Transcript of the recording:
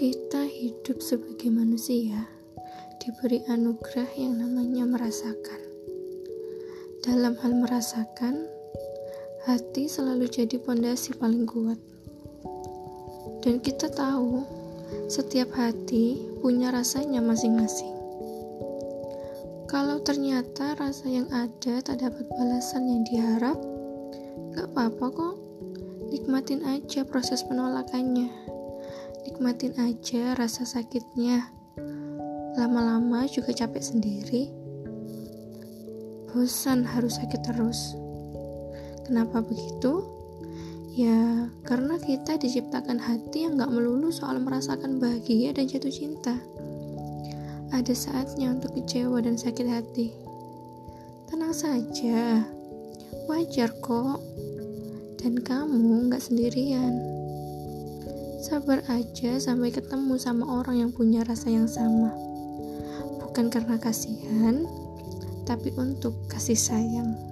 Kita hidup sebagai manusia diberi anugerah yang namanya merasakan. Dalam hal merasakan, hati selalu jadi pondasi paling kuat. Dan kita tahu, setiap hati punya rasanya masing-masing. Kalau ternyata rasa yang ada tak dapat balasan yang diharap, gak apa-apa kok. Nikmatin aja proses penolakannya. Nikmatin aja rasa sakitnya. Lama-lama juga capek sendiri. Bosan harus sakit terus. Kenapa begitu? Ya, karena kita diciptakan hati yang gak melulu soal merasakan bahagia dan jatuh cinta. Ada saatnya untuk kecewa dan sakit hati. Tenang saja, wajar kok. Dan kamu gak sendirian. Sabar aja sampai ketemu sama orang yang punya rasa yang sama. Bukan karena kasihan, tapi untuk kasih sayang.